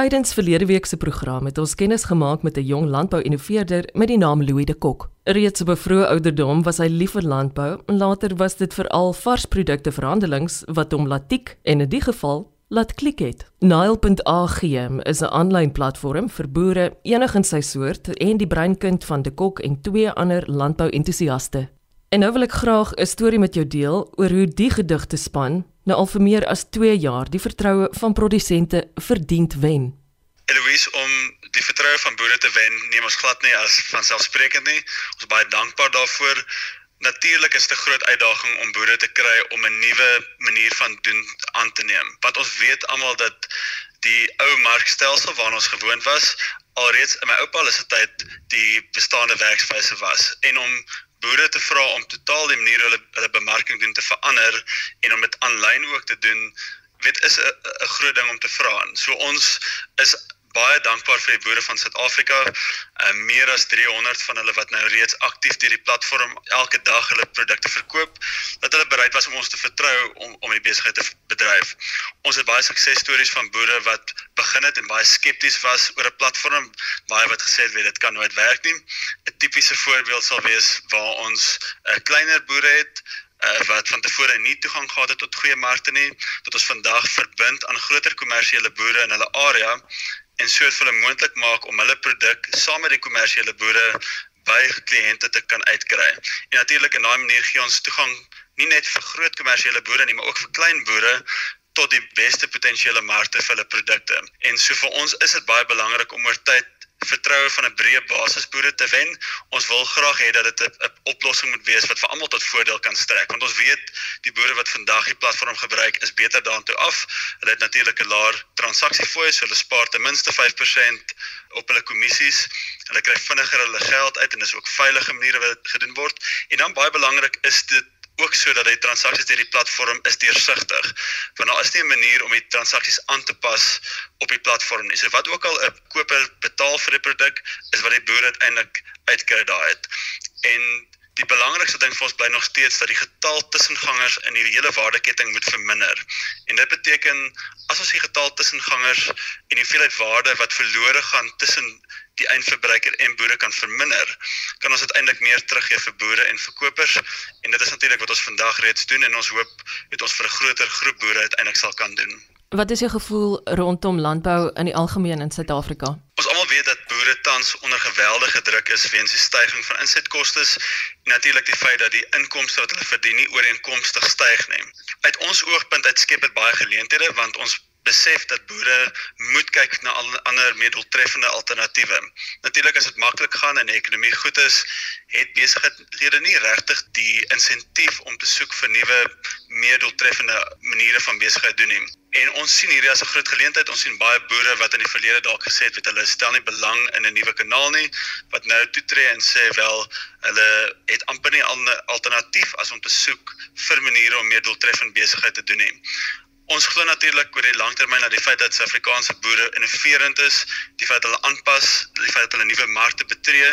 Tydens verlede week se program het ons kennis gemaak met 'n jong landbou-innoveerder met die naam Louis de Kok. Reeds op 'n vroeë ouderdom was hy lief vir landbou en later was dit veral varsprodukte verhandelings wat hom laat tik en in die geval laat klik het. Nile.ag is 'n aanlyn platform vir boere enigiets sy soort en die breinkind van de Kok en twee ander landbou-entoesiaste. En nou wil ek graag 'n storie met jou deel oor hoe die gedigte span nou al vir meer as 2 jaar die vertroue van produsente verdiend wen. Eloise om die vertroue van boere te wen, neem ons glad nie as vanselfsprekend nie. Ons is baie dankbaar daarvoor. Natuurlik is dit 'n groot uitdaging om boere te kry om 'n nuwe manier van doen aan te neem. Want ons weet almal dat die ou markstelsel waarna ons gewoond was, alreeds in my oupa se tyd die bestaande werkswyse was en om boere te vra om totaal die manier hulle hulle bemarking doen te verander en om dit aanlyn ook te doen, weet is 'n groot ding om te vra. So ons is baie dankbaar vir die boere van Suid-Afrika. Uh meer as 300 van hulle wat nou reeds aktief deur die platform elke dag hulle produkte verkoop, dat hulle bereid was om ons te vertrou om om die besigheid te bedryf. Ons het baie suksesstories van boere wat begin het en baie skepties was oor 'n platform, baie wat gesê het weet dit kan nooit werk nie. 'n Tipiese voorbeeld sal wees waar ons 'n uh, kleiner boere het uh, wat van tevore nie toegang gehad het tot goeie markte nie, tot ons vandag verbind aan groter kommersiële boere in hulle area en soos hulle moontlik maak om hulle produk saam met die kommersiële boere by kliënte te kan uitkry. En natuurlik in daai manier gee ons toegang nie net vir groot kommersiële boere nie, maar ook vir klein boere tot die beste potensiële markte vir hulle produkte. En so vir ons is dit baie belangrik om oor tyd vertroue van 'n breë basisboere te wen. Ons wil graag hê dat dit 'n oplossing moet wees wat vir almal tot voordeel kan strek, want ons weet die boere wat vandag die platform gebruik is beter daartoe af. Hulle het natuurlik 'n laer transaksiefooi, so hulle spaar ten minste 5% op hulle kommissies. Hulle kry vinniger hulle geld uit en is ook veilige maniere wat gedoen word. En dan baie belangrik is dit ook sodat die transaksies deur die platform is deursigtig. Want daar is nie 'n manier om die transaksies aan te pas op die platform nie. So wat ook al 'n koper betaal vir 'n produk, is wat die boer uiteindelik uitkry daai het. En die belangrikste ding vir ons bly nog steeds dat die getal tussengangers in die hele waardeketting moet verminder. En dit beteken as ons die getal tussengangers en die hoeveelheid waarde wat verlore gaan tussen die eindverbruiker en boere kan verminder, kan ons uiteindelik meer teruggee vir boere en verkopers en dit is natuurlik wat ons vandag reeds doen en ons hoop dit ons vir 'n groter groep boere uiteindelik sal kan doen. Wat is jou gevoel rondom landbou in die algemeen in Suid-Afrika? Ons almal weet dat boere tans onder geweldige druk is weens die stygings van insetkoste en natuurlik die feit dat die inkomste wat hulle verdien nie ooreenkomstig styg nie. Uit ons oogpunt uit skep dit baie geleenthede want ons besef dat boere moet kyk na ander meer doeltreffende alternatiewe. Natuurlik as dit maklik gaan en die ekonomie goed is, het besighede nie regtig die insentief om te soek vir nuwe meer doeltreffende maniere van besigheid doen nie. En ons sien hierdie as 'n groot geleentheid. Ons sien baie boere wat in die verlede dalk gesê het, weet hulle stel nie belang in 'n nuwe kanaal nie, wat nou toetree en sê wel hulle het amper nie 'n alternatief as om te soek vir maniere om meer doeltreffend besigheid te doen nie. Ons glo natuurlik oor die langtermyn dat die feit dat Suid-Afrikaanse boere innoverend is, die feit dat hulle aanpas, die feit dat hulle nuwe markte betree,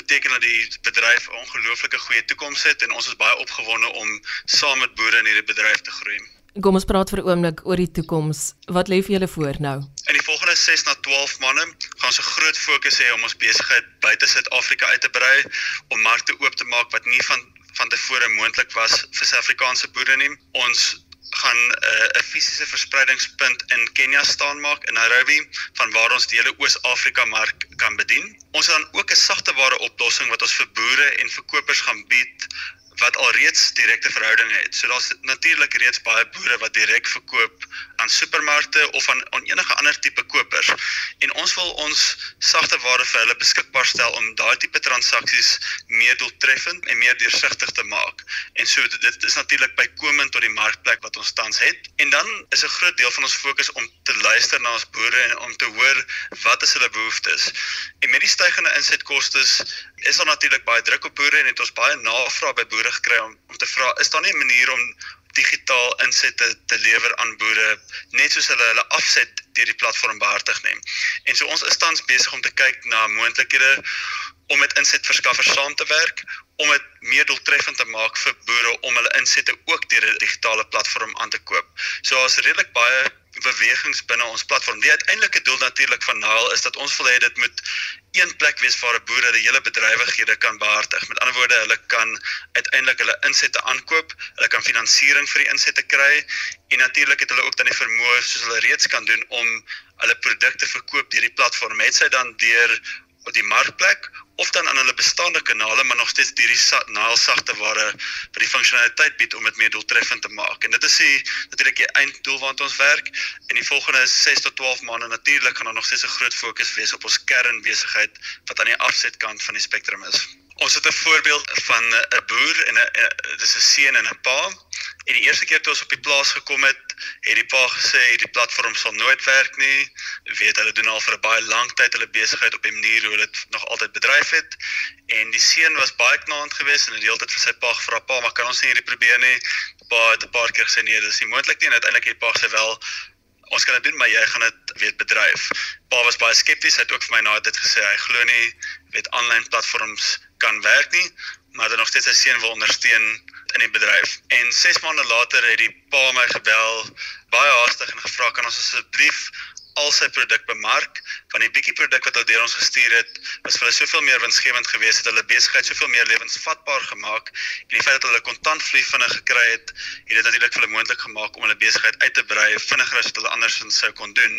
beteken dat die bedryf 'n ongelooflike goeie toekoms het en ons is baie opgewonde om saam met boere in hierdie bedryf te groei. Kom ons praat vir 'n oomblik oor die toekoms. Wat lê vir julle voor nou? In die volgende 6 na 12 maande gaan ons 'n groot fokus hê om ons besigheid buite Suid-Afrika uit te brei, om markte oop te maak wat nie van van tevore moontlik was vir Suid-Afrikaanse boere nie. Ons gaan uh, 'n fisiese verspreidingspunt in Kenia staan maak in Nairobi van waar ons die hele Oos-Afrika mark kan bedien. Ons het dan ook 'n sagteware oplossing wat ons vir boere en verkopers gaan bied wat alreeds direkte verhoudinge het. So daar's natuurlik reeds baie boere wat direk verkoop aan supermarkte of aan, aan enige ander tipe kopers. En ons wil ons sagte ware vir hulle beskikbaar stel om daai tipe transaksies meer doeltreffend en meer deursigtig te maak. En so dit is natuurlik bykomend tot die markplek wat ons tans het. En dan is 'n groot deel van ons fokus om te luister na ons boere en om te hoor wat is hulle behoeftes. En met die stygende insetkoste is daar natuurlik baie druk op boere en het ons baie navraag by boere gekry om om te vra is daar nie 'n manier om digitaal insette te lewer aan boere net soos hulle hulle afset deur die platform behartig neem. En so ons is tans besig om te kyk na moontlikhede om met insetverskaffers saam te werk om dit meer doeltreffend te maak vir boere om hulle insette ook deur 'n digitale platform aan te koop. So as redelik baie bewegings binne ons platform. Die uiteindelike doel natuurlik van Nile is dat ons wil hê dit moet een plek wees waar 'n boer die hele bedrywighede kan behartig. Met ander woorde, hulle kan uiteindelik hulle insette aankoop, hulle kan finansiering vir die insette kry en natuurlik het hulle ook dan die vermoë soos hulle reeds kan doen om hulle produkte verkoop deur die platform. Het sy dan deur die markplek of dan aan hulle bestaande kanale maar nog steeds hierdie naalsagte ware vir die funksionaliteit bied om dit meer doeltreffend te maak. En dit is die natuurlik die einddoel waarna ons werk. In die volgende 6 tot 12 maande natuurlik gaan daar nog steeds 'n groot fokus wees op ons kernbesigheid wat aan die afsetkant van die spektrum is. Ons het 'n voorbeeld van 'n boer en 'n dis 'n seun en 'n pa. En die eerste keer toe ons op die plaas gekom het, het die pa gesê hierdie platform sal nooit werk nie. Weet hulle doen al vir 'n baie lang tyd hulle besigheid op 'n manier hoe dit nog altyd bedryf het. En die seun was baie knaand geweest en het die hele tyd vir sy pa gevra, "Pa, maar kan ons nie hierdie probeer nie?" Pa het 'n paar keer gesê nee, dis nie moontlik nie en uiteindelik het die pa gesê wel ons kan dit doen maar jy gaan dit weet bedryf. Pa was baie skepties. Hy het ook vir my na dit gesê hy glo nie weet aanlyn platforms kan werk nie, maar dan nog steeds sy seun wil ondersteun in die bedryf. En 6 maande later het die pa my gebel baie haastig en gevra kan ons asseblief al sy produk bemark van die bietjie produk wat hulle deur ons gestuur het was vir hulle soveel meer winsgewend geweest het hulle besigheid soveel meer lewensvatbaar gemaak en die feit dat hulle kontantvloei vinnig gekry het het dit natuurlik vir hulle moontlik gemaak om hulle besigheid uit te brei vinniger as wat hulle andersins sou kon doen.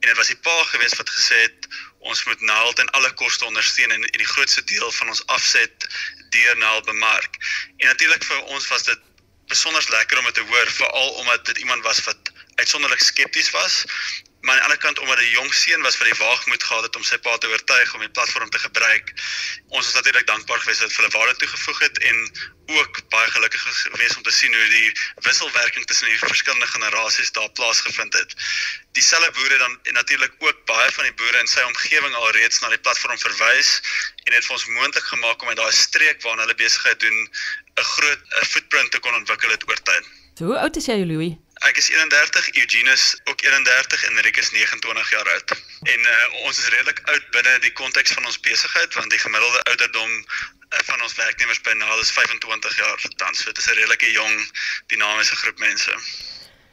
En dit was die pa geweest wat gesê het ons moet Nel ten alle koste ondersteun en, en die grootste deel van ons afset deur Nel bemark. En natuurlik vir ons was dit besonder lekker om dit te hoor veral omdat dit iemand was wat uitsonderlik skepties was maar aan die ander kant omdat 'n jong seun was wat die waagmoed gehad het om sy pa te oortuig om die platform te gebruik. Ons is natuurlik dankbaar geweest dat hulle waarde toegevoeg het en ook baie gelukkig geweest om te sien hoe die wisselwerking tussen die verskillende generasies daar plaasgevind het. Dieselfde boere dan en natuurlik ook baie van die boere in sy omgewing alreeds na die platform verwys en het vir ons moontlik gemaak om uit daai streek waar hulle besigheid doen 'n groot 'n footprint te kon ontwikkel het oor tyd. Hoe oud is jy, Louis? Ek is 31, Eugenius ook 31 en Rick is 29 jaar oud. En uh, ons is redelik oud binne die konteks van ons besigheid want die gemiddelde ouderdom uh, van ons werknemers by Naal is 25 jaar tans. So dit is 'n redelike jong dinamiese groep mense.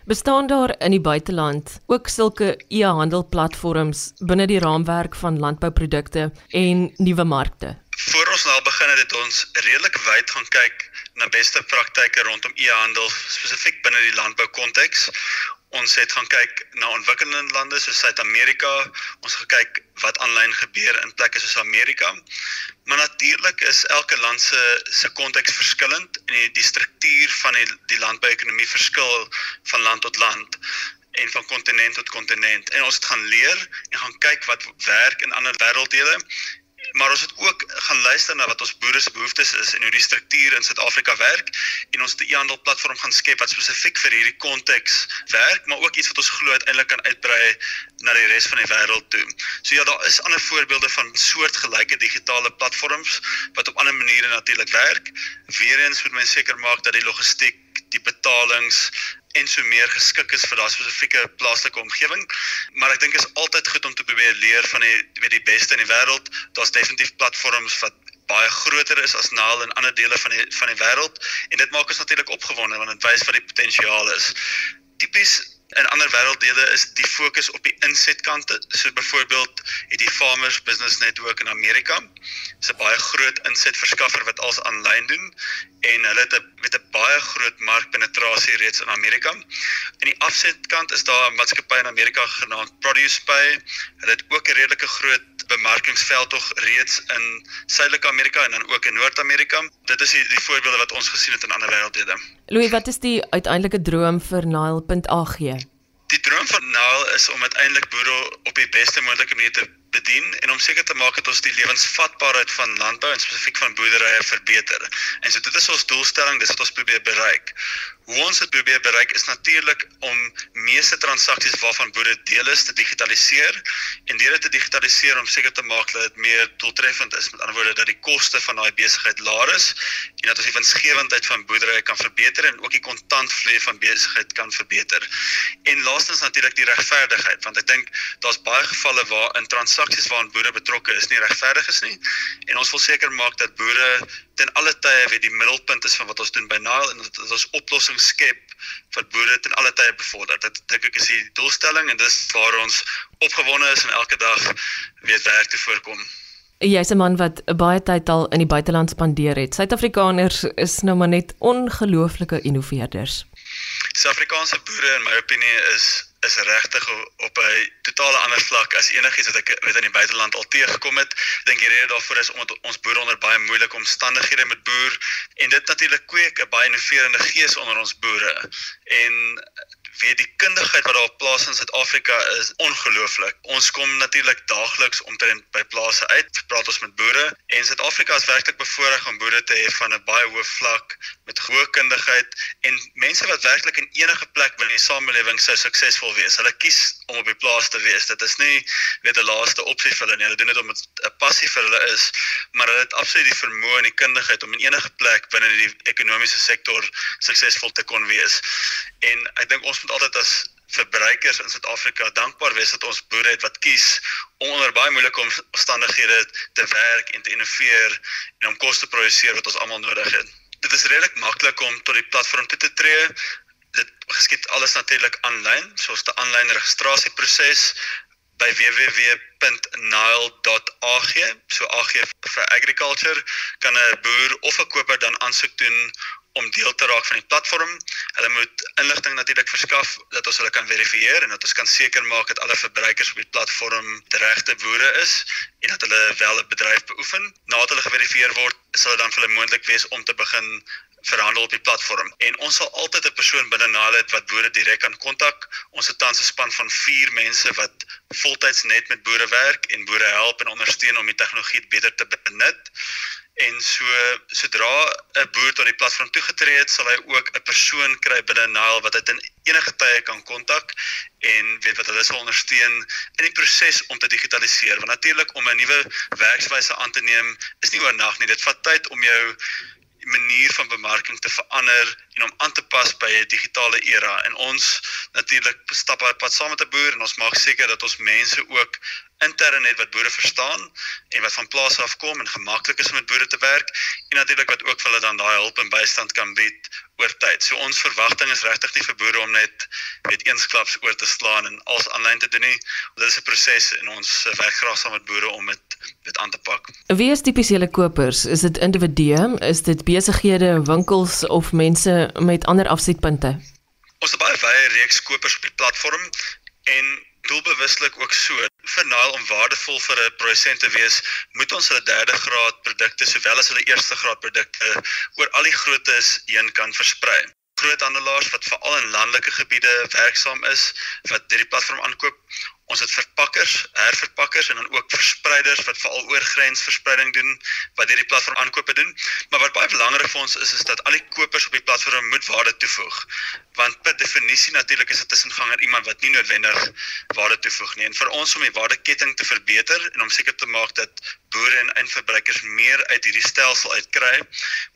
Bestaan daar in die buiteland ook sulke e-handelplatforms binne die raamwerk van landbouprodukte en nuwe markte? Voor ons nou begin het dit ons redelik wyd gaan kyk na beste praktyke rondom e-handel spesifiek binne die landbou konteks. Ons het gaan kyk na ontwikkelende lande soos Suid-Amerika. Ons gaan kyk wat aanlyn gebeur in plekke soos Amerika. Maar natuurlik is elke land se se konteks verskillend en die, die struktuur van die die landbouekonomie verskil van land tot land en van kontinent tot kontinent. En ons het gaan leer en gaan kyk wat werk in ander wêrelddele maar ons het ook gaan luister na wat ons boere se behoeftes is en hoe die struktuur in Suid-Afrika werk en ons het 'n e-handel platform gaan skep wat spesifiek vir hierdie konteks werk, maar ook iets wat ons glo uiteindelik kan uitbrei na die res van die wêreld toe. So ja, daar is ander voorbeelde van soortgelyke digitale platforms wat op ander maniere natuurlik werk. Weereens moet mens seker maak dat die logistiek, die betalings en so meer geskik is vir daai spesifieke plaaslike omgewing. Maar ek dink is altyd goed om te probeer leer van die weet die beste in die wêreld. Daar's definitief platforms wat baie groter is as Naal in ander dele van die van die wêreld en dit maak ons natuurlik opgewonde want dit wys wat die potensiaal is. Tipies in ander wêrelddele is die fokus op die insetkante. So byvoorbeeld het die Farmers Business Network in Amerika. Dis 'n baie groot insetverskaffer wat alles aanlyn doen en hulle het 'n met 'n baie groot markpenetrasie reeds in Amerika. In die afsetkant is daar 'n maatskappy in Amerika genaamd ProducePay. Hulle het ook 'n redelike groot bemarkingsveld tog reeds in Suidelike Amerika en dan ook in Noord-Amerika. Dit is die, die voorbeelde wat ons gesien het in ander wêrelddele. Louis, wat is die uiteindelike droom vir Nile.ag? Die droom van Nile is om uiteindelik boere op die beste moontlike manier te bedien en om seker te maak dat ons die lewensvatbaarheid van landbou en spesifiek van boerderye verbeter. En so dit is ons doelstelling, dis wat ons probeer bereik. Hoe ons dit probeer bereik is natuurlik om meeste transaksies waarvan boere deel is te digitaliseer en deur dit te digitaliseer om seker te maak dat dit meer doeltreffend is. Met ander woorde dat die koste van daai besigheid laer is en dat ons die winsgewendheid van boerderye kan verbeter en ook die kontantvloei van besigheid kan verbeter. En laastens natuurlik die regverdigheid want ek dink daar's baie gevalle waar in transaksies waarin boere betrokke is nie regverdig is nie en ons wil seker maak dat boere ten alle tye weet die middelpunt is van wat ons doen by Nile en dat ons oplossings skep wat boere ten alle tye bevorder. Dit dink ek is die doelstelling en dis waar ons opgewonde is en elke dag weer werk te voorkom. Jy's 'n man wat baie tyd al in die buiteland spandeer het. Suid-Afrikaners is nou maar net ongelooflike innoveerders. Suid-Afrikaanse boere in my opinie is is regtig op 'n totale ander vlak as enigiets wat ek weet in die buiteland al teëgekom het. Ek dink die rede daarvoor is omdat ons boere onder baie moeilike omstandighede moet boer en dit natuurlik kweek 'n baie innoverende gees onder ons boere. En weet die kundigheid wat daar op plase in Suid-Afrika is ongelooflik. Ons kom natuurlik daagliks omtrent by plase uit, praat ons met boere en Suid-Afrika is werklik bevoorreg om boere te hê van 'n baie hoë vlak met hoë kundigheid en mense wat werklik in enige plek binne die samelewing sou suksesvol wees. Hulle kies om op die plaas te wees. Dit is nie weet 'n laaste opsie vir hulle nie. Hulle doen dit omdat dit 'n passie vir hulle is, maar hulle het absoluut die vermoë en die kundigheid om in enige plek binne die ekonomiese sektor suksesvol te kon wees. En ek dink ons moet altyd as verbruikers in Suid-Afrika dankbaar wees dat ons boere het wat kies om onder baie moeilike omstandighede te werk en te innoveer en om kos te produseer wat ons almal nodig het. Dit is redelik maklik om tot die platform toe te tree. Geskied alles natuurlik aanlyn, soos die aanlyn registrasieproses by www.nile.ag, so AG vir agriculture, kan 'n boer of 'n koper dan aansoek doen om deel te raak van die platform. Hulle moet inligting natuurlik verskaf dat ons hulle kan verifieer en dat ons kan seker maak dat alle verbruikers op die platform regte boere is en dat hulle wel 'n bedryf beoefen. Nadat hulle geverifieer word, sal dit dan vir hulle moontlik wees om te begin verhandel op die platform. En ons sal altyd 'n persoon binne Nalet wat boere direk kan kontak. Ons het tans 'n span van 4 mense wat voltyds net met boere werk en boere help en ondersteun om die tegnologie beter te benut en so sodra 'n boer tot die platform toegetree het, sal hy ook 'n persoon kry binne Nile wat hy in enige tye kan kontak en weet wat hulle sal ondersteun in die proses om te digitaliseer. Want natuurlik om 'n nuwe werkswyse aan te neem is nie oornag nie. Dit vat tyd om jou manier van bemarking te verander en om aan te pas by 'n digitale era. En ons natuurlik stap op pad saam met 'n boer en ons maak seker dat ons mense ook intern het wat boere verstaan en wat van plase af kom en gemaklik is om met boere te werk en natuurlik wat ook vir hulle dan daai hulp en bystand kan bied oor tyd. So ons verwagting is regtig nie vir boere om net met eensklaps oor te slaan en alles aanlyn te doen nie. Dit is 'n proses en ons werk graag saam met boere om dit dit aan te pak. Wie is tipies julle kopers? Is dit individue, is dit besighede, winkels of mense met ander afsetpunte? Ons het baie wye reeks kopers op die platform en doelbewuslik ook so vir Nile om waardevol vir 'n produsent te wees, moet ons hulle derde graad produkte sowel as hulle eerste graad produkte oor al die groottes heen kan versprei. Groothandelaars wat veral in landelike gebiede werksaam is, wat hierdie platform aankoop, Ons het verpakkers, herverpakkers en dan ook verspreiders wat veral oor grensverspreiding doen wat hierdie platform aankope doen. Maar wat baie belangrik vir ons is is dat al die kopers op die platform moet waarde toevoeg. Want per definisie natuurlik is 'n tussenganger iemand wat nie noodwendig waarde toevoeg nie. En vir ons om die waardeketting te verbeter en om seker te maak dat boere en eindverbruikers meer uit hierdie stelsel uitkry,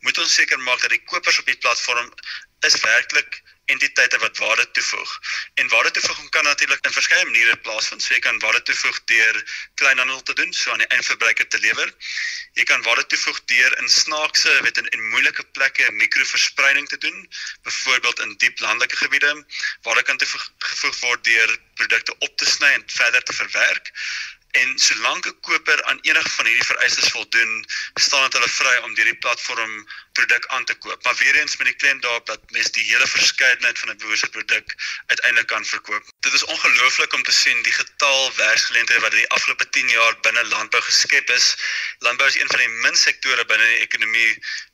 moet ons seker maak dat die kopers op die platform is werklik entiteite wat waarde toevoeg. En waarde toevoeging kan natuurlik in verskeie maniere plaasvind. So jy kan waarde toevoeg deur kleinhandel te doen, so aan die eindverbruiker te lewer. Jy kan waarde toevoeg deur in snaakse, weet in, in moeilike plekke mikroverspreiding te doen, byvoorbeeld in diep landelike gebiede waar dit kan toegevoeg word deur produkte op te sny en verder te verwerk. En solank 'n koper aan enige van hierdie vereistes voldoen, staan dit hulle vry om hierdie platform produk aan te koop. Maar weer eens met die klem daarop dat mens die hele verskeidenheid van 'n boer se produk uiteindelik kan verkoop. Dit is ongelooflik om te sien die getal werksgeleenthede wat in die afgelope 10 jaar binne landbou geskep is. Landbou is een van die min sektore binne die ekonomie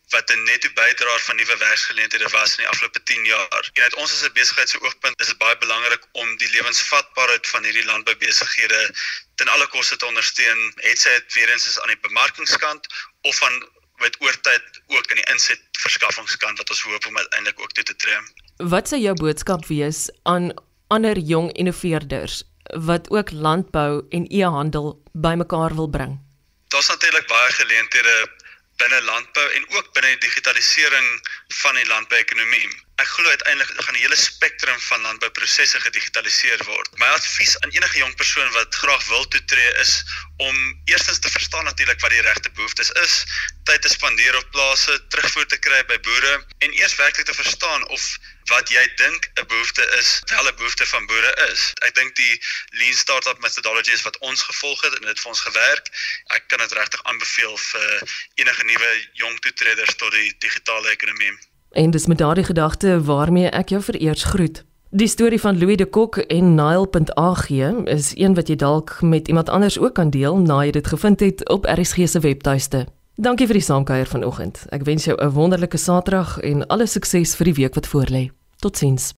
wat 'n netto bydraer van nuwe werksgeleenthede was in die afgelope 10 jaar. En uit ons as 'n besigheidsoogpunt is dit baie belangrik om die lewensvatbaarheid van hierdie landboubesighede ten alle koste te ondersteun. Het sy dit weer eens is aan die bemarkingskant of van met oortyd ook aan die inset verskaffingskant wat ons hoop om uiteindelik ook toe te tree. Wat sou jou boodskap wees aan ander jong innoveerders wat ook landbou en e-handel bymekaar wil bring? Daar's natuurlik baie geleenthede binne landbou en ook binne die digitalisering van die landbouekonomie. Ek glo uiteindelik gaan die hele spektrum van landbouprosesse gedigitaliseer word. My advies aan enige jong persoon wat graag wil toetree is om eerstens te verstaan natuurlik wat die regte behoeftes is, tyd te spandeer op plase, terugvoer te kry by boere en eers werklik te verstaan of wat jy dink 'n behoefte is, wel 'n behoefte van boere is. Ek dink die lean startup methodology is wat ons gevolg het en dit vir ons gewerk. Ek kan dit regtig aanbeveel vir enige nuwe jong toetreders tot die digitale ekonomie. En dis met daardie gedagte waarmee ek jou vereers groet. Die storie van Louis de Kok en Nile.ag is een wat jy dalk met iemand anders ook kan deel na jy dit gevind het op RSG se webtuiste. Dankie vir die saamkuier vanoggend. Ek wens jou 'n wonderlike Saterdag en alle sukses vir die week wat voorlê. Totsiens.